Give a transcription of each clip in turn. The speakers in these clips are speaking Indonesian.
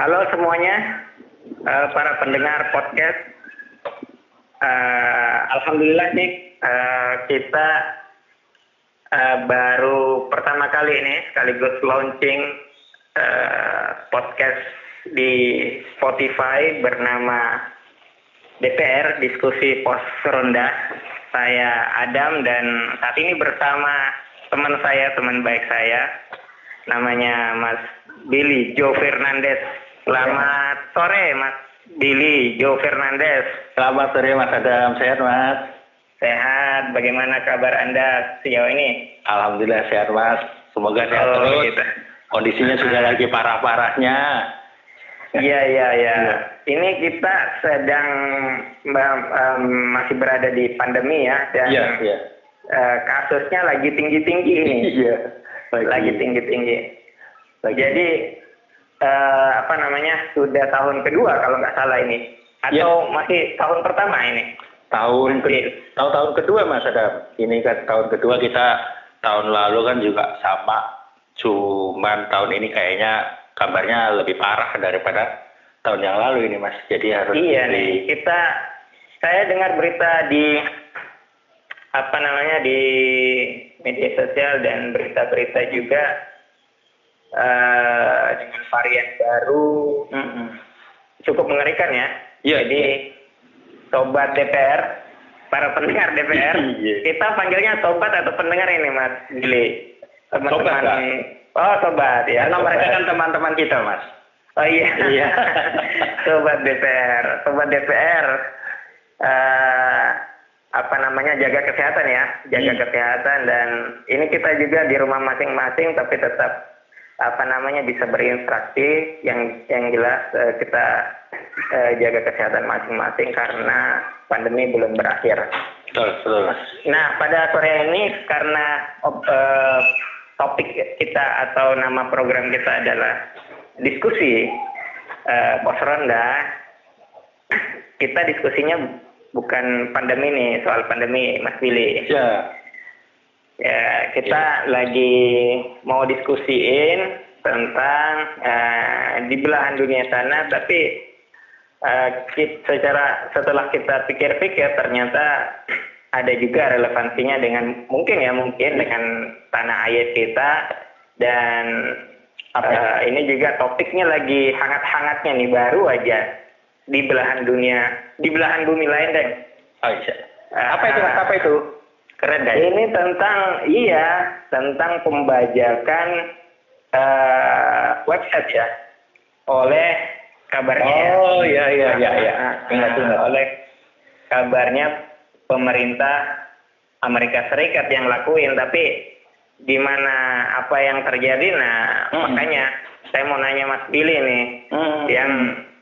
Halo semuanya, uh, para pendengar podcast. Uh, Alhamdulillah nih uh, kita uh, baru pertama kali ini sekaligus launching uh, podcast di Spotify bernama DPR Diskusi Pos Ronda. Saya Adam dan saat ini bersama teman saya, teman baik saya, namanya Mas Billy Joe Fernandez. Selamat sore Mas Billy Joe Fernandez. Selamat sore Mas Adam, sehat Mas? Sehat, bagaimana kabar Anda sejauh ini? Alhamdulillah sehat Mas, semoga sehat oh, terus. Gitu. Kondisinya sudah lagi parah-parahnya. Iya iya iya. Ini kita sedang um, masih berada di pandemi ya dan ya, ya. Uh, kasusnya lagi tinggi tinggi ini. Iya. Lagi tinggi tinggi. Jadi uh, apa namanya sudah tahun kedua kalau nggak salah ini atau ya. masih tahun pertama ini? Tahun ke, tahun tahun kedua mas ada. Ini kan tahun kedua kita tahun lalu kan juga sama. Cuman tahun ini kayaknya kabarnya lebih parah daripada tahun yang lalu ini mas. Jadi harus iya nih kita saya dengar berita di apa namanya di media sosial dan berita-berita juga uh, dengan varian baru mm -hmm. cukup mengerikan ya. Yeah, Jadi yeah. sobat DPR, para pendengar DPR, yeah. kita panggilnya sobat atau pendengar ini Mas Gili. Teman-teman Oh sobat ya. Karena mereka kan teman-teman kita mas. Oh iya. Iya. sobat DPR, sobat DPR. Uh, eh, apa namanya jaga kesehatan ya, jaga hmm. kesehatan dan ini kita juga di rumah masing-masing tapi tetap apa namanya bisa berinteraksi yang yang jelas uh, kita uh, jaga kesehatan masing-masing karena pandemi belum berakhir. Betul, betul. Nah pada sore ini karena uh, topik kita atau nama program kita adalah diskusi uh, pos ronda. Kita diskusinya bukan pandemi nih soal pandemi Mas Billy. Ya. Ya kita ya. lagi mau diskusiin tentang uh, di belahan dunia sana, tapi uh, kita, secara setelah kita pikir-pikir ternyata ada juga relevansinya dengan mungkin ya mungkin dengan tanah air kita dan uh, ini juga topiknya lagi hangat-hangatnya nih baru aja di belahan dunia di belahan bumi lain deh. Oh iya. Uh, apa itu apa itu? Keren deh. Ini tentang iya tentang pembajakan uh, website ya oleh kabarnya. Oh iya iya iya iya. Nah, oleh kabarnya pemerintah Amerika Serikat yang lakuin tapi di mana apa yang terjadi nah hmm. makanya saya mau nanya Mas Billy nih hmm. yang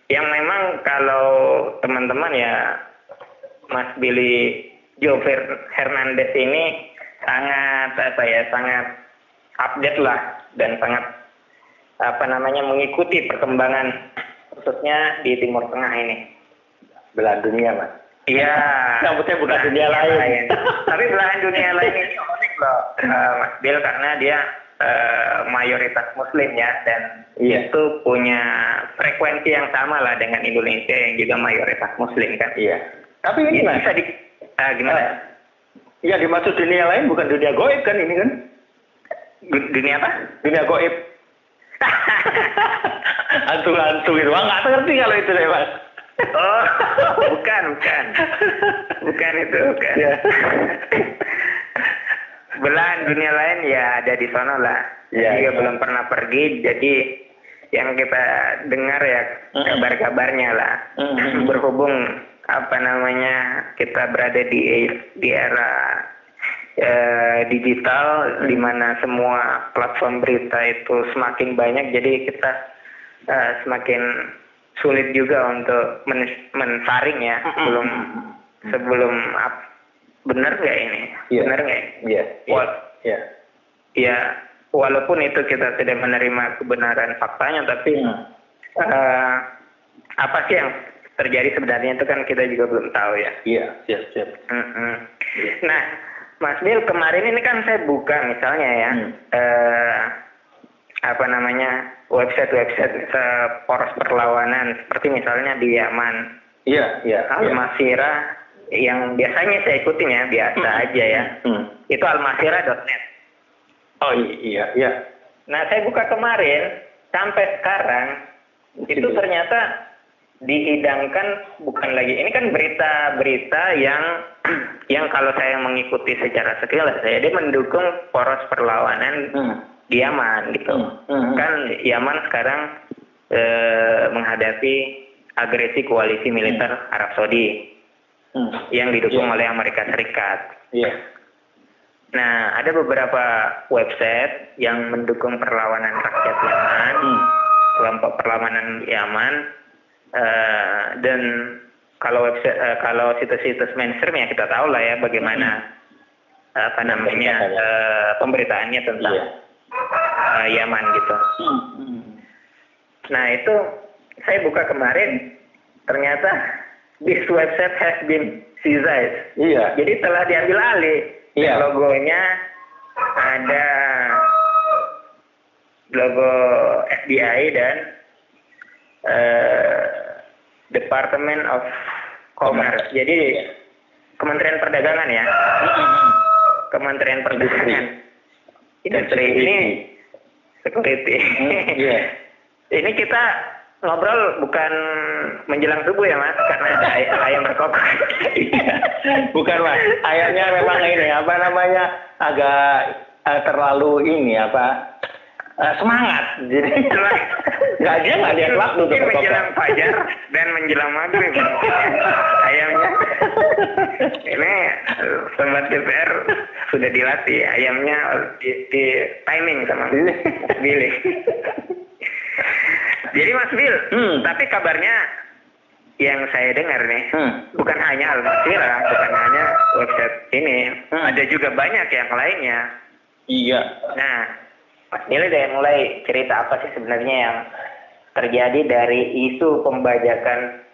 yang memang kalau teman-teman ya Mas Billy Joe Hernandez ini sangat apa ya sangat update lah dan sangat apa namanya mengikuti perkembangan khususnya di Timur Tengah ini belahan dunia mas Iya. Rambutnya bukan dunia lain. lain. Tapi belahan dunia lain ini unik loh, uh, Mas Bill karena dia uh, mayoritas Muslim ya dan iya. itu punya frekuensi yang sama lah dengan Indonesia yang juga mayoritas Muslim kan. Iya. Tapi ini mas, bisa di uh, gimana? Ya dimaksud dunia lain bukan dunia goib kan ini kan? Dunia apa? Dunia goib. Hantu-hantu itu, nggak ngerti kalau itu deh mas. Oh, bukan, bukan. Bukan itu, bukan. Ya. Belahan dunia lain ya ada di sana lah. Ya, juga ya. belum pernah pergi, jadi yang kita dengar ya kabar-kabarnya lah. Berhubung apa namanya kita berada di di era uh, digital di mana semua platform berita itu semakin banyak, jadi kita uh, semakin sulit juga untuk men mensaring ya sebelum sebelum benar nggak ini yeah. benar nggak iya yeah. yeah. ya walaupun itu kita tidak menerima kebenaran faktanya tapi hmm. uh, apa sih yang terjadi sebenarnya itu kan kita juga belum tahu ya iya siap siap mm -hmm. yeah. nah Mas Bill kemarin ini kan saya buka misalnya ya hmm. uh, apa namanya website-website poros perlawanan seperti misalnya di Yaman. Iya, iya. Al Masira yang biasanya saya ikutin ya biasa hmm. aja ya. Hmm. Itu almasira.net. Oh iya, iya. Nah saya buka kemarin sampai sekarang itu ternyata dihidangkan bukan lagi ini kan berita-berita yang yang kalau saya mengikuti secara sekilas saya dia mendukung poros perlawanan hmm. di Yaman gitu hmm. Hmm. kan Yaman sekarang eh, menghadapi agresi koalisi militer hmm. Arab Saudi hmm. yang didukung yeah. oleh Amerika Serikat. Yeah. Nah ada beberapa website yang mendukung perlawanan rakyat Yaman, hmm. kelompok perlawanan Yaman uh, dan kalau website uh, kalau situs-situs mainstream ya kita tahu lah ya bagaimana hmm. apa namanya uh, pemberitaannya tentang yeah. uh, Yaman gitu. Hmm. Nah itu saya buka kemarin ternyata this website has been seized. Iya. Jadi telah diambil alih. Iya. Logonya ada logo FBI dan uh, Department of Commerce. Jadi Kementerian Perdagangan ya. Kementerian Perdagangan. Industri. Ini security. Hmm, iya. ini kita ngobrol bukan menjelang subuh ya mas? Karena ada ay ayam berkokok. Bukan mas. Ayamnya memang ini apa namanya agak uh, terlalu ini apa uh, semangat. Jadi nggak dia nggak lihat waktu mungkin menjelang fajar dan menjelang maghrib. Ayamnya. Ini sobat DPR sudah dilatih ayamnya di, di timing sama Billy jadi Mas Bil hmm. tapi kabarnya yang saya dengar nih hmm. bukan hanya Al Masira bukan hanya website ini hmm. ada juga banyak yang lainnya. Iya. Nah Mas Billy deh mulai cerita apa sih sebenarnya yang terjadi dari isu pembajakan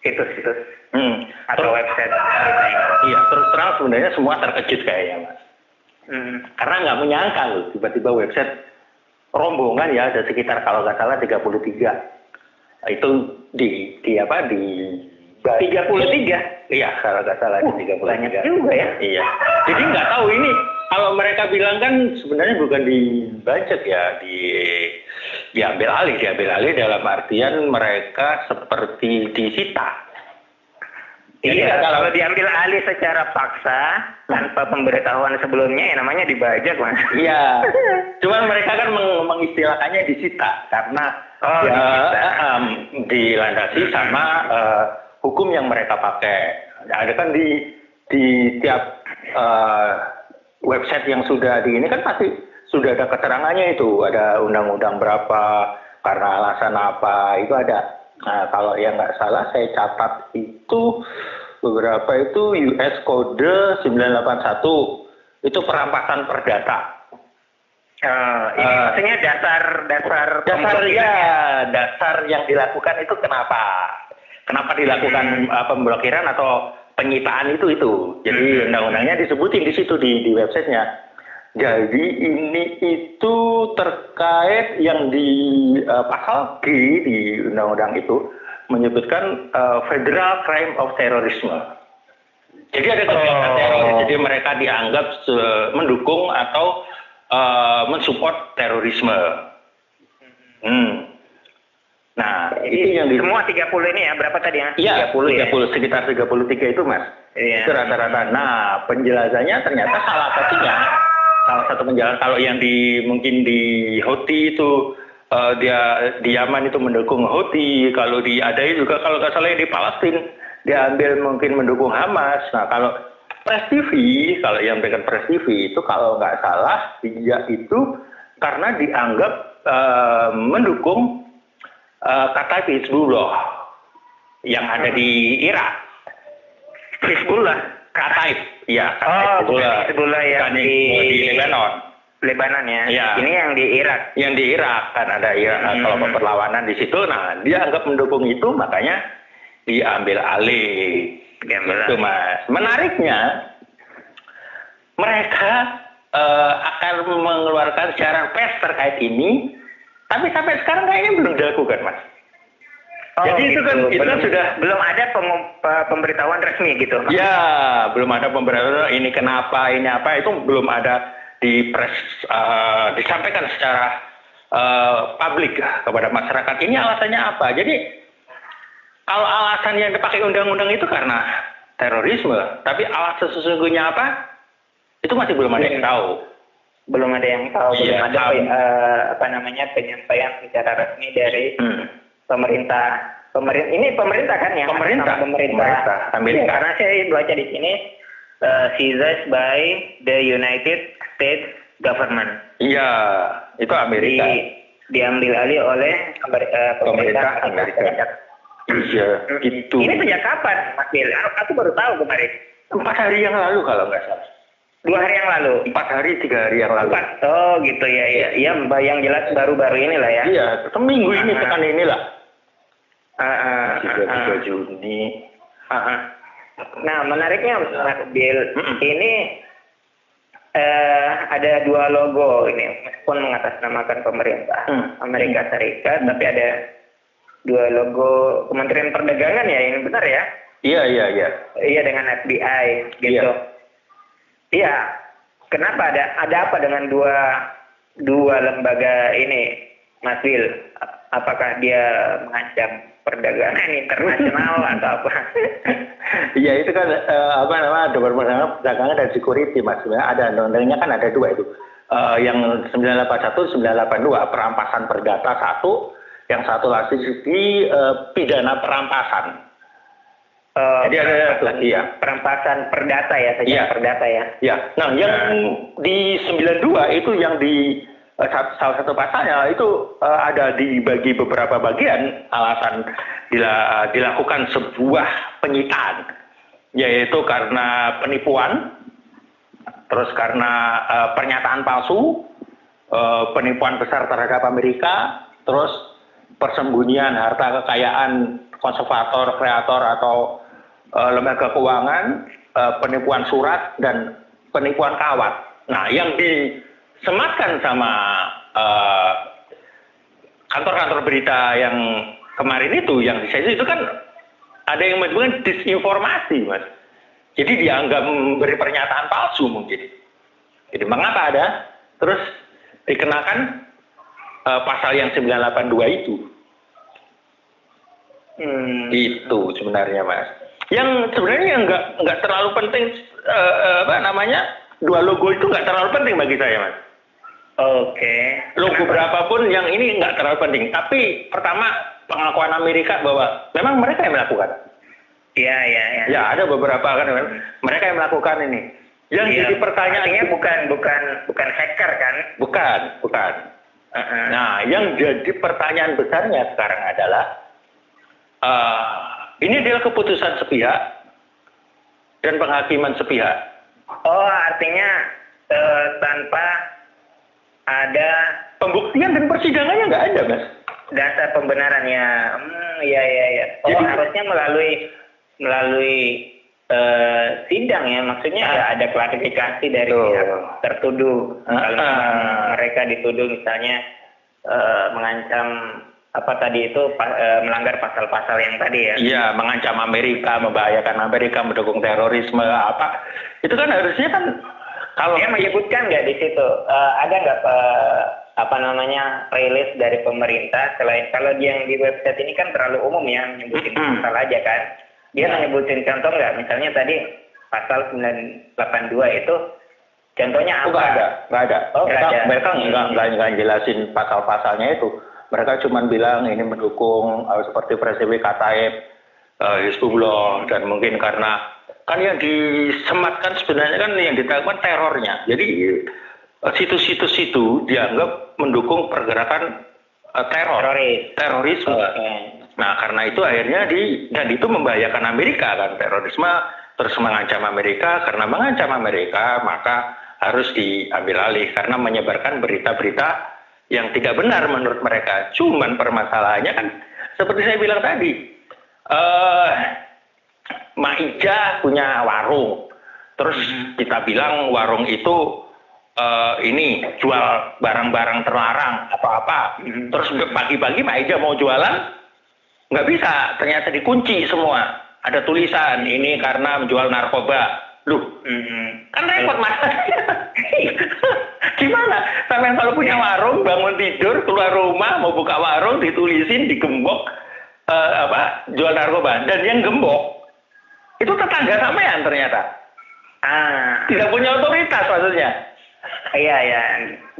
situs-situs hmm. atau terus, website? Iya terus terang sebenarnya semua terkejut kayaknya mas. Hmm. karena nggak menyangka loh tiba-tiba website rombongan ya ada sekitar kalau nggak salah 33 itu di di apa di 33 iya kalau nggak salah uh, di 33 banyak juga ya. Iya. Jadi nggak tahu ini kalau mereka bilang kan sebenarnya bukan dibajak ya di diambil alih diambil alih dalam artian mereka seperti disita Iya, kalau diambil alih secara paksa tanpa pemberitahuan sebelumnya ya namanya dibajak, Mas. Iya. Cuman mereka kan meng mengistilahkannya disita karena oh, ya disita. Um, dilandasi sama uh, hukum yang mereka pakai. Ada kan di di tiap uh, website yang sudah di ini kan pasti sudah ada keterangannya itu, ada undang-undang berapa, karena alasan apa, itu ada. Nah, kalau yang nggak salah saya catat itu beberapa itu US Code 981 itu perampasan perdata. Uh, ini uh, maksudnya dasar dasar dasar ya dasar yang dilakukan itu kenapa kenapa dilakukan hmm. uh, pemblokiran atau penyitaan itu itu jadi hmm. undang-undangnya disebutin di situ di di websitenya jadi ini itu terkait yang di uh, pasal G di undang-undang itu menyebutkan uh, Federal Crime of Terrorism. Jadi ada kegiatan oh. teroris, jadi mereka dianggap mendukung atau uh, mensupport terorisme. Hmm. Nah, itu yang di... semua 30 ini ya, berapa tadi ya? Iya, 30, 30 ya? sekitar 33 itu, Mas. Iya. Itu rata-rata. Nah, penjelasannya ternyata salah satunya salah satu penjelasan kalau yang di mungkin di Houthi itu uh, dia di Yaman itu mendukung Houthi, kalau di Adai juga kalau nggak salah di Palestina dia ambil mungkin mendukung Hamas. Nah kalau Press TV, kalau yang dengan Press TV itu kalau nggak salah dia itu karena dianggap uh, mendukung uh, kata Hizbullah yang ada di Irak. Hizbullah, Kataib, ya. Kataib oh, Hizbullah, Hizbullah yang di, di Lebanon. Lebanon ya. ya. Ini yang di Irak. Yang di Irak kan ada Irak hmm. kalau perlawanan di situ. Nah dia anggap mendukung itu makanya diambil alih. Diambil itu mas. Menariknya mereka uh, akan mengeluarkan siaran pers terkait ini, tapi sampai sekarang kayaknya belum dilakukan, Mas. Oh, Jadi itu kan gitu. itu Belum- sudah belum ada pemberitahuan resmi gitu. Ya, belum ada pemberitahuan ini kenapa, ini apa, itu belum ada di press eh, disampaikan secara eh, publik kepada masyarakat. Ini alasannya apa? Jadi kalau alasan yang dipakai undang-undang itu karena terorisme, tapi alasan sesungguhnya apa? Itu masih belum ada yang tahu. Belum ada yang tahu, belum Iya, ada tahu. eh, apa namanya penyampaian secara resmi dari Hmm. pemerintah. Pemerintah ini pemerintah kan ya? Pemerintah. Pemerintah. Pemerintah Amerika. Iya, karena saya baca di sini uh, seized by the United States government. Iya, itu Di, Amerika. diambil alih oleh eh, Pemerintah pemerintah Amerika. Iya, itu. Ini sejak kapan, Mas Bil? Aku- Aku baru tahu kemarin. empat hari yang lalu kalau nggak salah. Dua hari yang lalu. Empat hari, tiga hari yang lalu. Empat. Oh gitu ya, ya. Ya, yang jelas baru-baru inilah ya. Iya, seminggu ini Ah. tekan inilah. Ah, ah, ah, Tiga ah. tiga Juni. Ah, ah. Nah, menariknya Mas Bill, ini eh, ada dua logo ini, meskipun mengatasnamakan pemerintah Hmm. Amerika Serikat, tapi ada dua logo Kementerian Perdagangan ya, ini benar ya? Iya, iya, iya. Iya dengan FBI gitu. Iya. Kenapa ada ada apa dengan dua dua lembaga ini, Mas? A- Apakah dia mengancam perdagangan internasional atau apa? Iya itu kan eh, apa namanya Departemen Perdagangan dan Security mas sebenarnya ada undang-undangnya kan ada dua itu Eh, yang 981 982 perampasan perdata satu yang satu lagi eh, pidana perampasan Eh, Jadi ada satu, iya. perampasan perdata ya, saja Iya. perdata ya. ya nah yang di 92 itu yang di eh, salah satu pasalnya itu eh, ada dibagi beberapa bagian alasan dila- dilakukan sebuah penyitaan yaitu karena penipuan terus karena pernyataan palsu eh, penipuan besar terhadap Amerika terus persembunyian harta kekayaan konservator kreator atau lembaga keuangan eh, penipuan surat dan penipuan kawat. Nah yang disematkan sama eh, kantor-kantor berita yang kemarin itu yang di itu kan ada yang menyebutkan disinformasi mas. Jadi dianggap memberi pernyataan palsu mungkin. Jadi mengapa ada? Terus dikenakan eh, pasal yang 982 itu. Hmm. itu sebenarnya mas yang sebenarnya nggak nggak terlalu penting eh, eh, apa namanya dua logo itu nggak terlalu penting bagi saya mas Oke. logo berapapun yang ini nggak terlalu penting. Tapi pertama pengakuan Amerika bahwa memang mereka yang melakukan. Iya, iya, iya. Ya ada beberapa kan mereka yang melakukan ini. Yang Iya. jadi pertanyaan Artinya bukan bukan bukan hacker kan? bukan, bukan. Uh-uh. Nah, yang jadi pertanyaan besarnya sekarang adalah eh, ini adalah keputusan sepihak dan penghakiman sepihak. Oh, artinya eh, tanpa ada Pembuktian dan persidangannya nggak ada, mas. dasar pembenarannya. Hmm, iya iya iya. Oh, Jadi- harusnya melalui melalui eh, sidang ya. Maksudnya Ah. ya ada klarifikasi dari Betul. pihak tertuduh. Ah, Kalau ah. memang mereka dituduh misalnya eh, mengancam apa tadi itu pa- eh, melanggar pasal-pasal yang tadi ya. Iya, mengancam Amerika, membahayakan Amerika, mendukung terorisme, apa. Itu kan harusnya kan kalau Dia menyebutkan nggak di situ eh, ada nggak eh, apa namanya rilis dari pemerintah selain kalau dia yang di website ini kan terlalu umum ya menyebutin pasal aja kan. Dia Ya. menyebutin contoh nggak? Misalnya tadi pasal 982 itu contohnya Oh, apa? nggak ada, nggak ada. Oh, mereka, ada. mereka nggak, Hmm. nggak, nggak jelasin pasal-pasalnya itu. Mereka cuma bilang ini mendukung eh, seperti Presiden Kataib, eh, Hizbullah, dan mungkin karena kan yang disematkan sebenarnya kan yang ditakukan terornya. Jadi eh, situs-situs itu dianggap mendukung pergerakan eh, teror, Teroris. terorisme. Oke. Nah, karena itu akhirnya di dan itu membahayakan Amerika kan terorisme terus mengancam Amerika karena mengancam Amerika maka harus diambil alih karena menyebarkan berita-berita yang tidak benar menurut mereka. Cuman permasalahannya kan seperti saya bilang tadi, eh Maija punya warung, terus kita bilang warung itu uh, ini jual barang-barang terlarang apa-apa. Hmm. Terus pagi-pagi Pak Ija mau jualan, nggak bisa. Ternyata dikunci semua. Ada tulisan ini karena menjual narkoba. Loh, hmm. kan repot mas. Gimana? Sampai kalau punya warung, bangun tidur, keluar rumah, mau buka warung, ditulisin, digembok, uh, apa, jual narkoba. Dan yang gembok, itu tetangga sampean ternyata. Ah. Tidak punya otoritas maksudnya. Iya ya,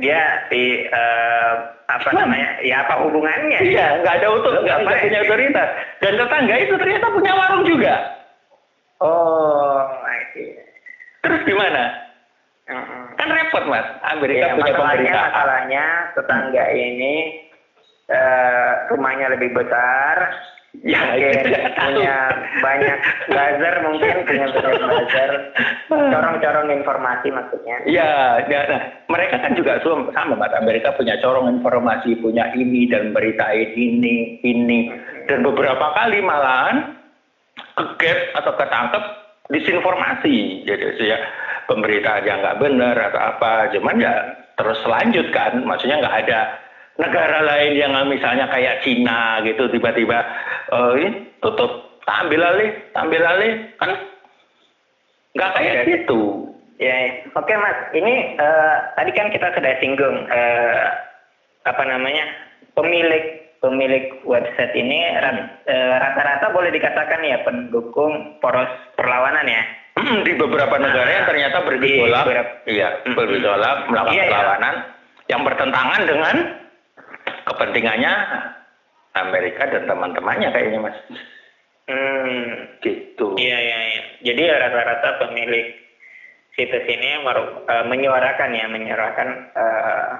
dia di uh, apa namanya? Ya apa hubungannya? Iya, nggak ada utuh, nggak punya otoritas. Dan tetangga itu ternyata punya warung juga. Oh. Terus gimana? Uh-uh. Kan repot mas, Amerika ya, punya masalahnya, masalahnya tetangga ini uh, rumahnya lebih besar, Ya, Oke, punya banyak buzzer mungkin punya banyak buzzer, corong-corong informasi maksudnya. Iya, ya, nah, mereka kan juga sama, Mas. Amerika punya corong informasi, punya ini dan beritain ini, ini, dan beberapa kali malahan keget atau ketangkep disinformasi, jadi ya pemberitaan yang nggak benar atau apa, cuman ya terus lanjutkan, maksudnya nggak ada negara lain yang misalnya kayak Cina gitu tiba-tiba uh, tutup ambil alih ambil alih. Kan nggak kayak gitu. Ya oke mas. Ini uh, tadi kan kita sudah singgung uh, apa namanya pemilik pemilik website ini rata-rata boleh dikatakan ya pendukung poros perlawanan ya hmm, di beberapa negara yang ternyata bergejolak iya bergejolak melakukan iya, iya. perlawanan iya. yang bertentangan dengan kepentingannya Amerika dan teman-temannya kayaknya mas. Hmm, gitu. Iya iya iya. Jadi rata-rata pemilik situs ini uh, menyuarakan ya menyuarakan uh,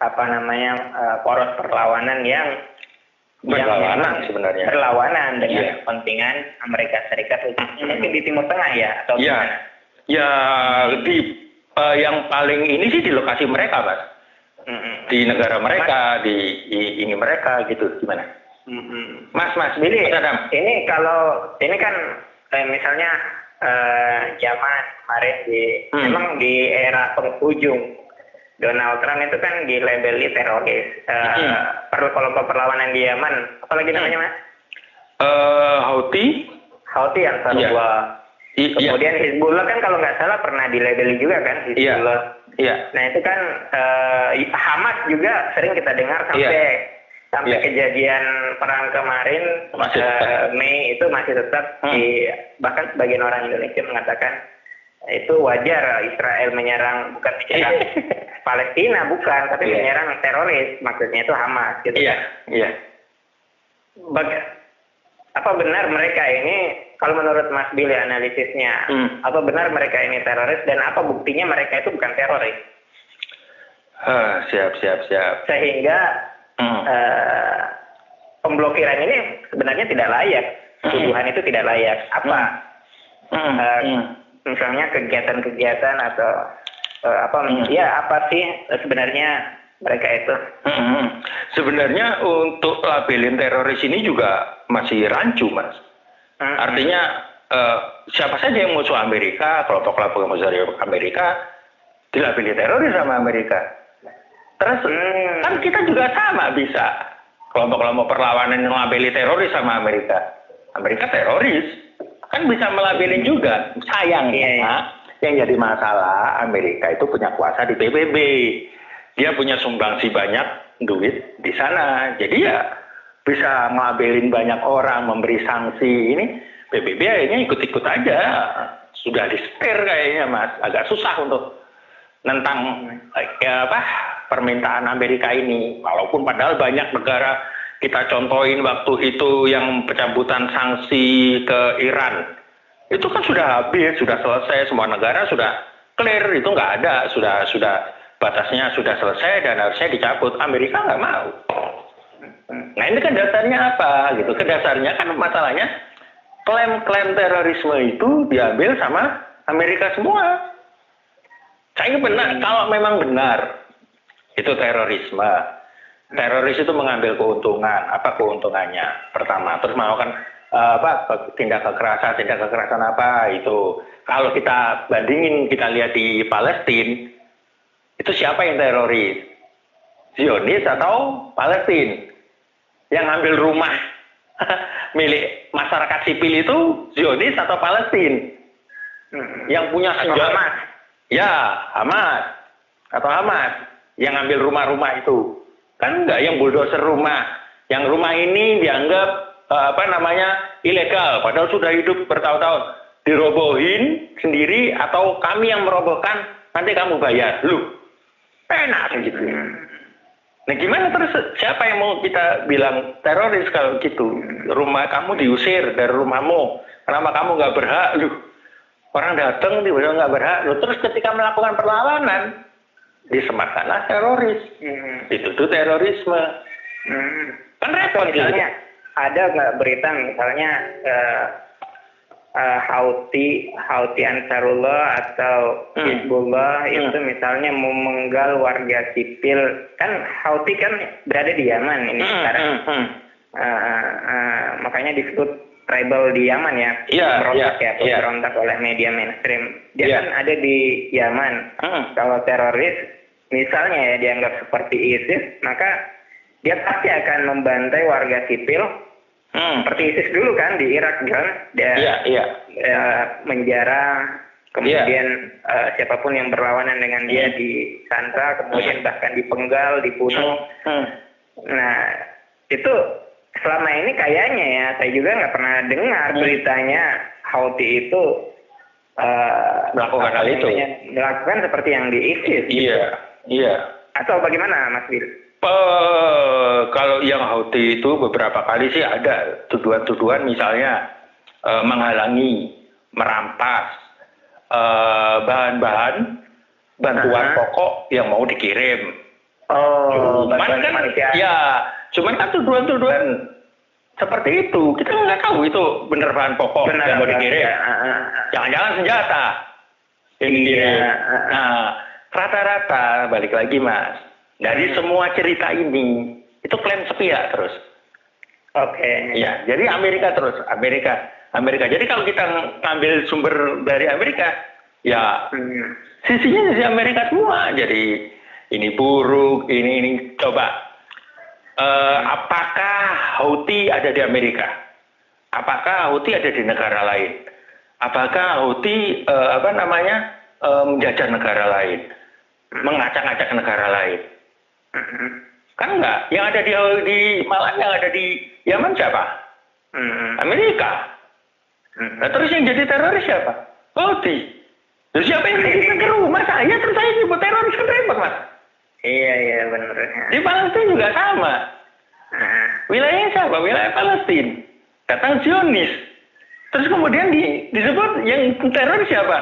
apa namanya uh, poros perlawanan yang berlawanan yang sebenarnya berlawanan dengan yeah. kepentingan Amerika Serikat khususnya mungkin di Timur Tengah ya atau yeah. gimana? Ya di uh, yang paling ini sih di lokasi mereka mas di negara mereka, di, di ini mereka gitu gimana? Mas, Mas, Billy, ini kalau ini kan eh, misalnya eh, zaman kemarin di hmm. memang di era penghujung Donald Trump itu kan dilabeli teroris. Uh, hmm. Perlu kelompok perlawanan di Yaman, apalagi hmm. namanya mas? Uh, Houthi. Houthi Ansarullah. Yeah. Kemudian yeah. Hizbullah kan kalau nggak salah pernah dilabeli juga kan iya. Hizbullah. Yeah. Iya. Nah itu kan uh, Hamas juga sering kita dengar sampai yeah. sampai yeah. kejadian perang kemarin masih uh, Mei itu masih tetap hmm. di bahkan sebagian orang Indonesia mengatakan itu wajar Israel menyerang bukan menyerang Palestina bukan tapi yeah. menyerang teroris maksudnya itu Hamas gitu yeah. kan. Iya. Yeah. Baga apa benar mereka ini kalau menurut Mas Billy analisisnya, hmm. apa benar mereka ini teroris dan apa buktinya mereka itu bukan teroris? Uh, siap, siap, siap. Sehingga hmm. uh, pemblokiran ini sebenarnya tidak layak, hmm. tuduhan hmm. itu tidak layak. Apa? Hmm. Uh, hmm. Misalnya kegiatan-kegiatan atau uh, apa? Hmm. Ya apa sih sebenarnya mereka itu? Hmm. Sebenarnya untuk labelin teroris ini juga masih rancu, mas Hmm. Artinya uh, siapa saja yang musuh Amerika, kelompok-kelompok yang musuh Amerika, dilabeli teroris sama Amerika. Terus hmm. kan kita juga sama bisa kelompok-kelompok perlawanan yang melabeli teroris sama Amerika. Amerika teroris kan bisa melabeli juga. Sayangnya yeah, yeah. yang jadi masalah Amerika itu punya kuasa di PBB. Dia punya sumbangsi banyak duit di sana. Jadi ya bisa ngelabelin banyak orang, memberi sanksi ini, PBB akhirnya ikut-ikut aja. Sudah di setir kayaknya mas, agak susah untuk tentang ya apa permintaan Amerika ini. Walaupun padahal banyak negara kita contohin waktu itu yang pencabutan sanksi ke Iran. Itu kan sudah habis, sudah selesai, semua negara sudah clear, itu nggak ada, sudah sudah batasnya sudah selesai dan harusnya dicabut. Amerika nggak mau. Nah ini kan dasarnya apa gitu? Kedasarnya kan masalahnya klaim-klaim terorisme itu diambil sama Amerika semua. Saya benar, kalau memang benar itu terorisme. Teroris itu mengambil keuntungan. Apa keuntungannya? Pertama, terus melakukan uh, apa tindak kekerasan, tindak kekerasan apa itu. Kalau kita bandingin, kita lihat di Palestina, itu siapa yang teroris? Zionis atau Palestina? Yang ambil rumah milik masyarakat sipil itu Zionis atau Palestina? Hmm. Yang punya senjata? Hamas. Ya, Hamas. Atau Hamas. Yang ambil rumah-rumah itu. Kan enggak yang bulldozer rumah. Yang rumah ini dianggap uh, apa namanya ilegal. Padahal sudah hidup bertahun-tahun. Dirobohin sendiri atau kami yang merobohkan nanti kamu bayar. Lu enak gitu. Nah gimana terus siapa yang mau kita bilang teroris kalau gitu? Rumah kamu diusir dari rumahmu. Kenapa kamu nggak berhak? Lu orang datang tiba-tiba nggak berhak. Lu terus ketika melakukan perlawanan disematkanlah teroris. Hmm. Itu tuh terorisme. Hmm. Kan repot misalnya ada nggak berita misalnya uh, uh, Houthi, Houthi Ansarullah atau hmm. Hizbullah hmm. itu misalnya memenggal warga sipil kan Houthi kan berada di Yaman ini hmm. sekarang hmm. Uh, uh, makanya disebut rebel di Yaman ya yeah, berontak yeah, ya yeah. berontak oleh media mainstream dia yeah. kan ada di Yaman hmm. kalau teroris misalnya ya dianggap seperti ISIS maka dia pasti akan membantai warga sipil Hmm. Seperti ISIS dulu kan di Irak kan, dia yeah, yeah. Uh, menjara, kemudian yeah. uh, siapa pun yang berlawanan dengan dia hmm. disandra, kemudian hmm. bahkan dipenggal, dibunuh. Hmm. Nah itu selama ini kayaknya ya saya juga nggak pernah dengar hmm. beritanya Houthi itu uh, melakukan hal itu, melakukan seperti yang di ISIS. Iya, gitu. Iya. Atau bagaimana Mas Bill? Uh, kalau yang Houthi itu beberapa kali sih ada tuduhan-tuduhan misalnya uh, menghalangi, merampas uh, bahan-bahan bantuan uh -huh. pokok yang mau dikirim. Oh, cuman kan ya, cuman kan tuduhan-tuduhan seperti itu kita nggak tahu itu benar bahan pokok benar, yang mau dikirim. Jangan-jangan senjata yang dikirim. Ya, nah, rata-rata balik lagi mas dari semua cerita ini itu klaim sepihak terus. Oke. Okay. Ya, jadi Amerika terus, Amerika, Amerika. Jadi kalau kita ngambil sumber dari Amerika, ya hmm. sisinya sisi Amerika semua. Jadi ini buruk, ini ini coba. Uh, apakah Houthi ada di Amerika? Apakah Houthi ada di negara lain? Apakah Houthi uh, apa namanya uh, menjajah negara lain, mengacak-acak negara lain? Kan enggak. Yang ada di di malah yang ada di Yaman siapa? Amerika. Nah terus yang jadi teroris siapa? Houthi. Terus siapa yang kasih ke rumah saya terus saya nyebut teroris kan repot mas? Iya iya benar. Di Palestina juga sama. Wilayahnya siapa? Wilayah Palestina. Datang Zionis. Terus kemudian di, disebut yang teroris siapa?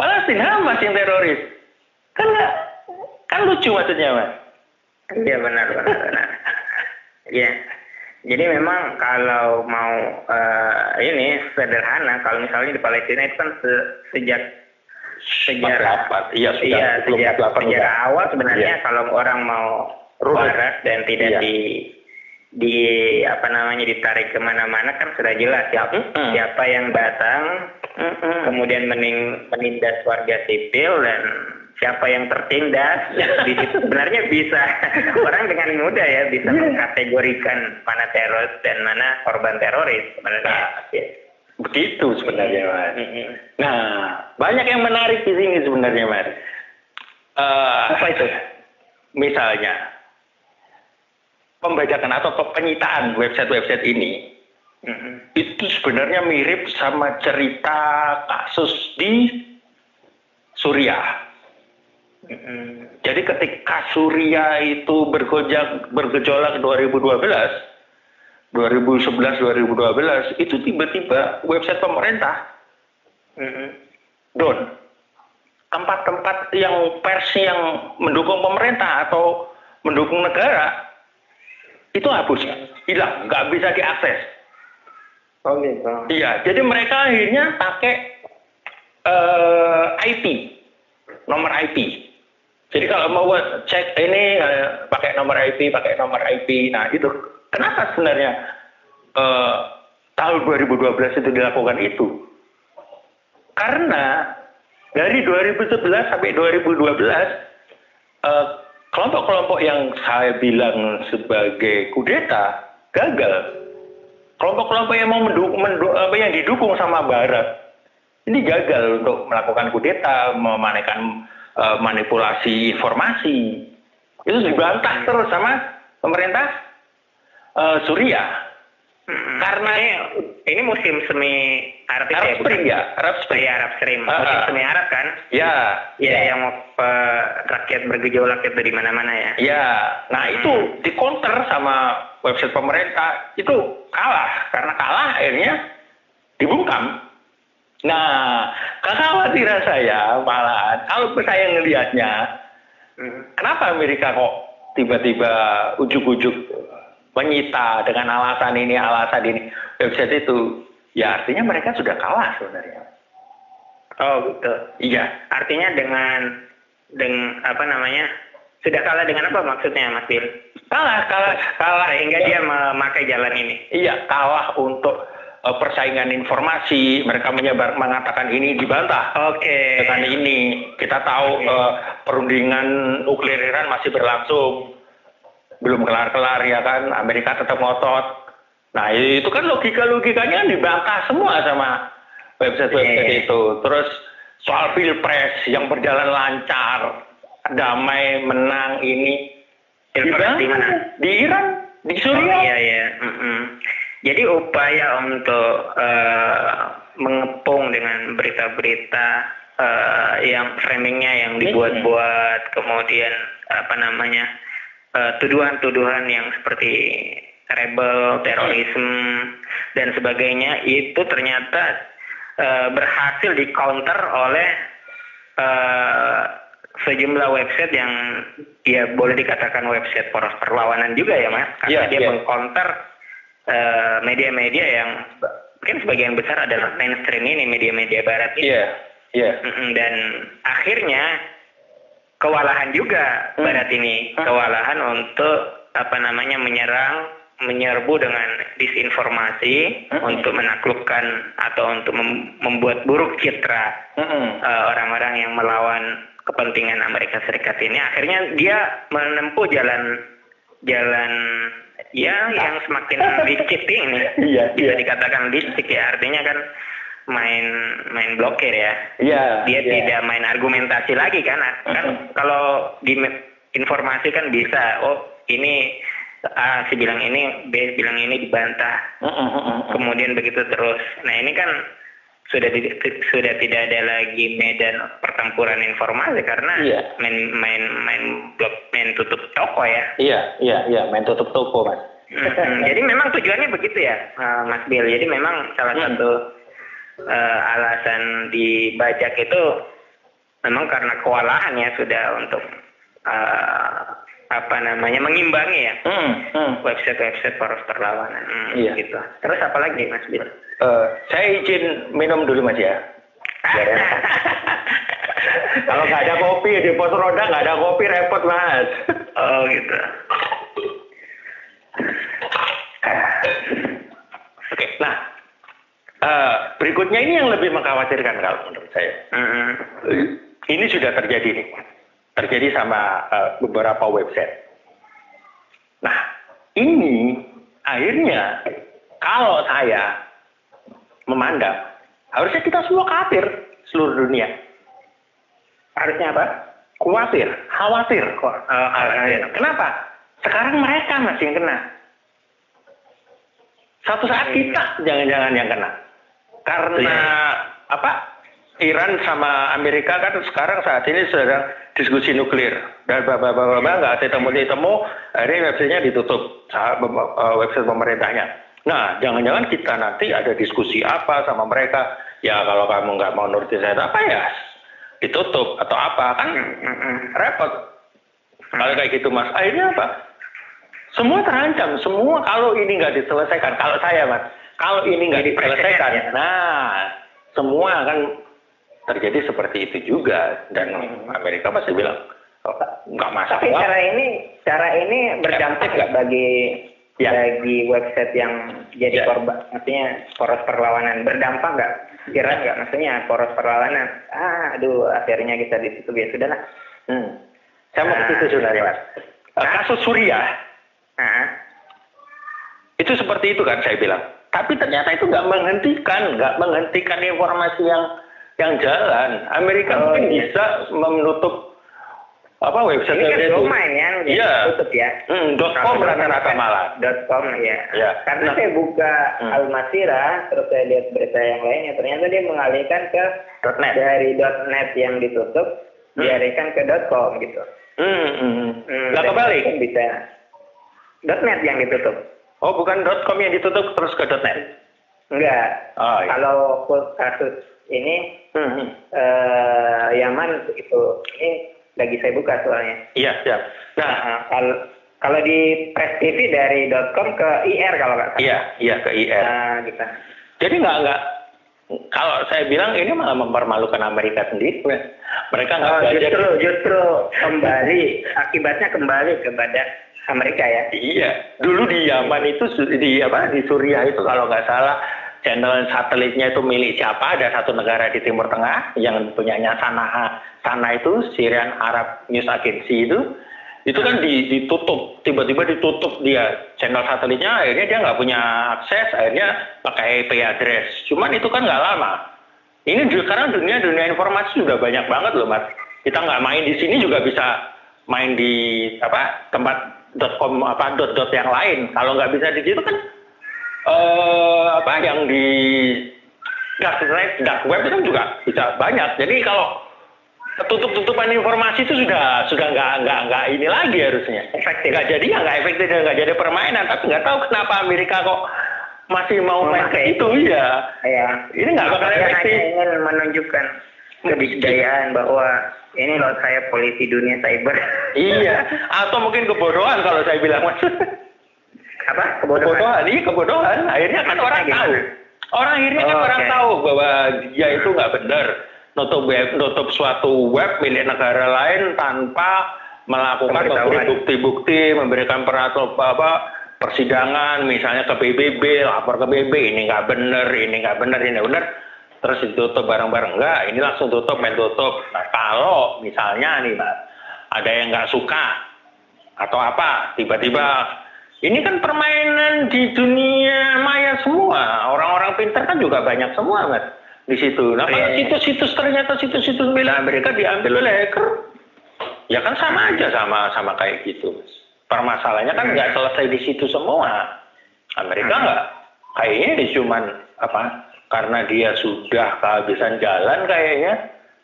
Palestina Hamas yang teroris. Kan enggak, kan lucu maksudnya mas. Iya benar benar benar. Iya. Jadi memang kalau mau uh, ini sederhana, kalau misalnya di Palestina itu kan se sejak sejarah, iya sudah iya, sejak sejarah awal sebenarnya iya. kalau orang mau barat dan tidak iya. di di apa namanya ditarik ke mana-mana kan sudah jelas siapa mm -hmm. siapa yang datang, mm -hmm. kemudian mening, menindas warga sipil dan siapa yang tertindas di situ sebenarnya bisa orang dengan mudah ya bisa yeah. mengkategorikan mana teroris dan mana korban teroris sebenarnya. Nah, ya. Begitu sebenarnya mas. Nah banyak yang menarik di sini sebenarnya mas. Uh, Apa itu? Misalnya pembajakan atau penyitaan website-website ini mm-hmm. itu sebenarnya mirip sama cerita kasus di Suriah jadi ketika Surya itu bergojak bergejolak 2012, 2011 2012 itu tiba-tiba website pemerintah down. Tempat-tempat yang pers yang mendukung pemerintah atau mendukung negara itu hapus, hilang, nggak bisa diakses. Oh gitu. Iya, jadi mereka akhirnya pakai uh, IP, nomor IP. Jadi kalau mau cek ini uh, pakai nomor IP, pakai nomor IP. Nah itu kenapa sebenarnya uh, tahun 2012 itu dilakukan itu? Karena dari 2011 sampai 2012 uh, kelompok-kelompok yang saya bilang sebagai kudeta gagal. Kelompok-kelompok yang mau mendukung, mendu, apa yang didukung sama Barat ini gagal untuk melakukan kudeta, memanekan uh, manipulasi informasi. Itu dibantah terus sama pemerintah uh, Suriah. Hmm, karena ini, ini musim semi Arab, Arab ya, Spring ya, Arab Spring. Ya, Arab Spring. Uh, musim semi Arab kan? Ya. Ya, ya. yang uh, rakyat bergejolak itu di mana-mana ya. Ya. Nah, hmm. itu dikonter sama website pemerintah itu kalah karena kalah akhirnya dibungkam. Nah, kekhawatiran saya malah kalau saya ngelihatnya, kenapa Amerika kok tiba-tiba ujuk-ujuk menyita dengan alasan ini, alasan ini, website itu, ya artinya mereka sudah kalah sebenarnya. Oh gitu. Iya. Artinya dengan dengan apa namanya sudah kalah dengan apa maksudnya Mas Bill? Kalah, kalah, kalah sehingga dia memakai jalan ini. Iya, kalah untuk uh, persaingan informasi, mereka menyebar mengatakan ini dibantah. Oke. Okay. Dengan ini kita tahu okay. uh, eh, perundingan nuklir Iran masih berlangsung, belum kelar-kelar ya kan, Amerika tetap ngotot. Nah itu kan logika-logikanya dibantah semua sama website-website yeah. itu. Terus soal pilpres yang berjalan lancar, damai, menang ini. Pilpres di mana? Di Iran, di Suriah. Oh, iya iya. Mm -mm. Jadi upaya untuk uh, mengepung dengan berita-berita uh, yang framingnya yang dibuat-buat, kemudian apa namanya tuduhan tuduhan-tuduhan yang seperti rebel, terorisme dan sebagainya itu ternyata uh, berhasil di counter oleh uh, sejumlah website yang ya boleh dikatakan website poros perlawanan juga ya mas, karena yeah, dia yeah. mengcounter Eh, media-media yang mungkin sebagian besar adalah mainstream ini media-media barat ini. Iya. Yeah, yeah. Dan akhirnya kewalahan juga hmm. barat ini, kewalahan untuk apa namanya menyerang, menyerbu dengan disinformasi hmm. untuk menaklukkan atau untuk mem membuat buruk citra hmm. uh, orang-orang yang melawan kepentingan Amerika Serikat ini. Akhirnya dia menempuh jalan jalan ya yang semakin licik ini. Iya, bisa iya. dikatakan licik ya artinya kan main main blokir ya. Iya dia iya. tidak main argumentasi lagi kan. Kan kalau di informasi kan bisa oh ini A si bilang ini B bilang ini dibantah. Kemudian begitu terus. Nah ini kan sudah di, sudah tidak ada lagi medan pertempuran informasi karena iya. main main main blok main tutup toko ya. Iya iya iya main tutup toko mas. Hmm, jadi memang tujuannya begitu ya uh, Mas Bill. Jadi memang salah hmm. satu uh, alasan dibajak itu memang karena kewalahan ya sudah untuk uh, apa namanya mengimbangi ya hmm, hmm. website-website poros perlawanan hmm, iya. gitu. Terus apa lagi Mas Bill? Uh, saya izin minum dulu Mas ya. Kalau nggak ada kopi di pos roda nggak ada kopi repot Mas. Oh gitu. Oke, nah uh, berikutnya ini yang lebih mengkhawatirkan kalau menurut saya. Uh, ini sudah terjadi nih terjadi sama uh, beberapa website. Nah, ini akhirnya kalau saya memandang harusnya kita semua khawatir seluruh dunia. Harusnya apa? Khawatir, khawatir. Uh, uh, Kenapa? Sekarang mereka masih yang kena. Satu saat kita jangan-jangan yang kena. Karena iya. apa? Iran sama Amerika kan sekarang saat ini sedang diskusi nuklir dan bapak-bapak nggak ada temu-temu akhirnya websitenya ditutup eh, website pemerintahnya. Nah, jangan-jangan kita nanti ada diskusi apa sama mereka? Ya kalau kamu nggak mau nurutin saya apa ya ditutup atau apa kan repot. Kalau kayak gitu mas, akhirnya apa? Semua terancam, semua kalau ini nggak diselesaikan, kalau saya mas, kalau ini nggak diselesaikan, nah semua kan terjadi seperti itu juga dan Amerika masih bilang oh, nggak masalah. Tapi cara ini cara ini berdampak nggak bagi ya. bagi website yang jadi ya. korban, maksudnya poros perlawanan berdampak nggak? Kira nggak maksudnya poros perlawanan? Ah, aduh, akhirnya kita di situ ya sudahlah. Hmm. Saya mau ke situ sebenarnya mas. Eh, Kasus Suriah Nah, itu seperti itu kan saya bilang. Tapi ternyata itu nggak menghentikan, nggak menghentikan informasi yang yang jalan. Amerika Oh, mungkin iya. bisa menutup apa website ini kan itu. domain kan, jadi Iya. tutup ya. Hmm, dot com rata-rata domain malah. Dot com ya. Ya. Karena Nah. saya buka Hmm. Al Masirah, terus saya lihat berita yang lainnya, ternyata dia mengalihkan ke Dot net. dari dot net yang ditutup, Hmm. dialihkan ke dot com gitu. Hmm, hmm, hmm. Hmm, dan kebalik. bisa dot net yang ditutup. Oh, bukan dot com yang ditutup terus ke dot net. Enggak. Oh, iya. Kalau kasus ini Hmm, eh Yaman itu ini lagi saya buka soalnya. Iya, iya. Nah, Nah, kalau kalau di Press TV dari .com ke IR kalau nggak salah. iya, iya ke IR. Nah, gitu. Jadi nggak nggak kalau saya bilang ini malah mempermalukan Amerika sendiri. Mereka nggak Oh, belajar. justru justru kembali akibatnya kembali kepada Amerika ya. Iya, dulu di Yaman itu di apa di Suriah itu kalau nggak salah channel satelitnya itu milik siapa? Ada satu negara di Timur Tengah yang punyanya Sana'a. Sana itu Syrian Arab News Agency itu itu kan di- ditutup tiba-tiba ditutup dia channel satelitnya akhirnya dia nggak punya akses akhirnya pakai IP address cuman itu kan nggak lama ini sekarang dunia dunia informasi sudah banyak banget loh mas kita nggak main di sini juga bisa main di apa tempat .com apa dot dot yang lain kalau nggak bisa di situ kan eh apa yang di dark web dark web itu juga bisa banyak. Jadi kalau tutup-tutupan informasi itu sudah sudah nggak nggak nggak ini lagi harusnya. Efektif. nggak jadi ya nggak efektif dan nggak jadi permainan. Tapi nggak tahu kenapa Amerika kok masih mau main ke itu. Ya Ya. ini nggak bakal efektif. ingin menunjukkan kedikdayaan bahwa ini loh saya polisi dunia cyber. iya. Atau mungkin kebodohan kalau saya bilang mas Apa? Kebodohan. kebodohan iya kebodohan akhirnya kan orang gimana? tahu orang akhirnya kan Oh, orang oke. tahu bahwa dia itu nggak benar nutup web nutup suatu web milik negara lain tanpa melakukan memberi bukti-bukti memberikan peraturan apa persidangan misalnya ke PBB lapor ke PBB ini nggak benar ini nggak benar ini benar terus ditutup bareng-bareng enggak ini langsung tutup main tutup nah kalau misalnya nih ada yang nggak suka atau apa tiba-tiba ini kan permainan di dunia maya semua orang-orang pintar kan juga banyak semua mas di situ nah kalau Iya, iya. situs-situs ternyata situs-situs milik Amerika diambil oleh hacker ya kan sama aja sama sama kayak gitu mas permasalahannya kan nggak selesai di situ semua Amerika Hmm. nggak kayaknya ini cuman apa karena dia sudah kehabisan jalan kayaknya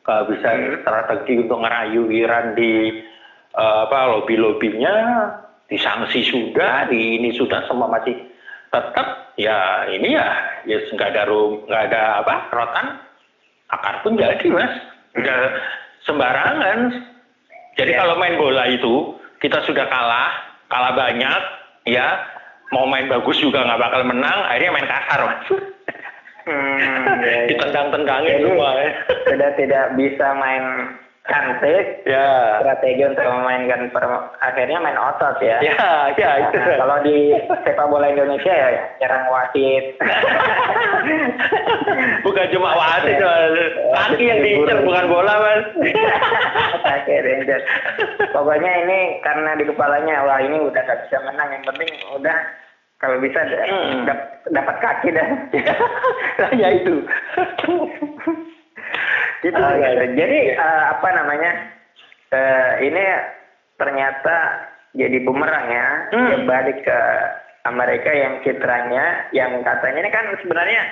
kehabisan Hmm. strategi untuk ngerayu Iran di eh, apa lobby-lobbynya disanksi sudah di ini sudah semua masih tetap ya ini ya ya nggak ada rum nggak ada apa rotan akar pun jadi mas udah sembarangan jadi Ya. kalau main bola itu kita sudah kalah kalah banyak ya mau main bagus juga nggak bakal menang akhirnya main kasar mas Hmm, ya, ya. ditendang-tendangin semua ya sudah tidak bisa main cantik ya strategi untuk memainkan per- akhirnya main otot ya. ya ya itu Nah, kalau di sepak bola Indonesia ya nyerang wasit. bukan cuma wasit Mas. kaki yang diincar bukan bola mas Kaki Rangers. Pokoknya ini karena di kepalanya wah ini udah gak bisa menang yang penting udah kalau bisa Hmm. dap- dapat kaki dah. Ya itu gitu, gitu. Jadi eh, apa namanya? eh, ini ternyata jadi bumerang ya. Hmm. Dia balik ke Amerika yang citranya yang katanya ini kan sebenarnya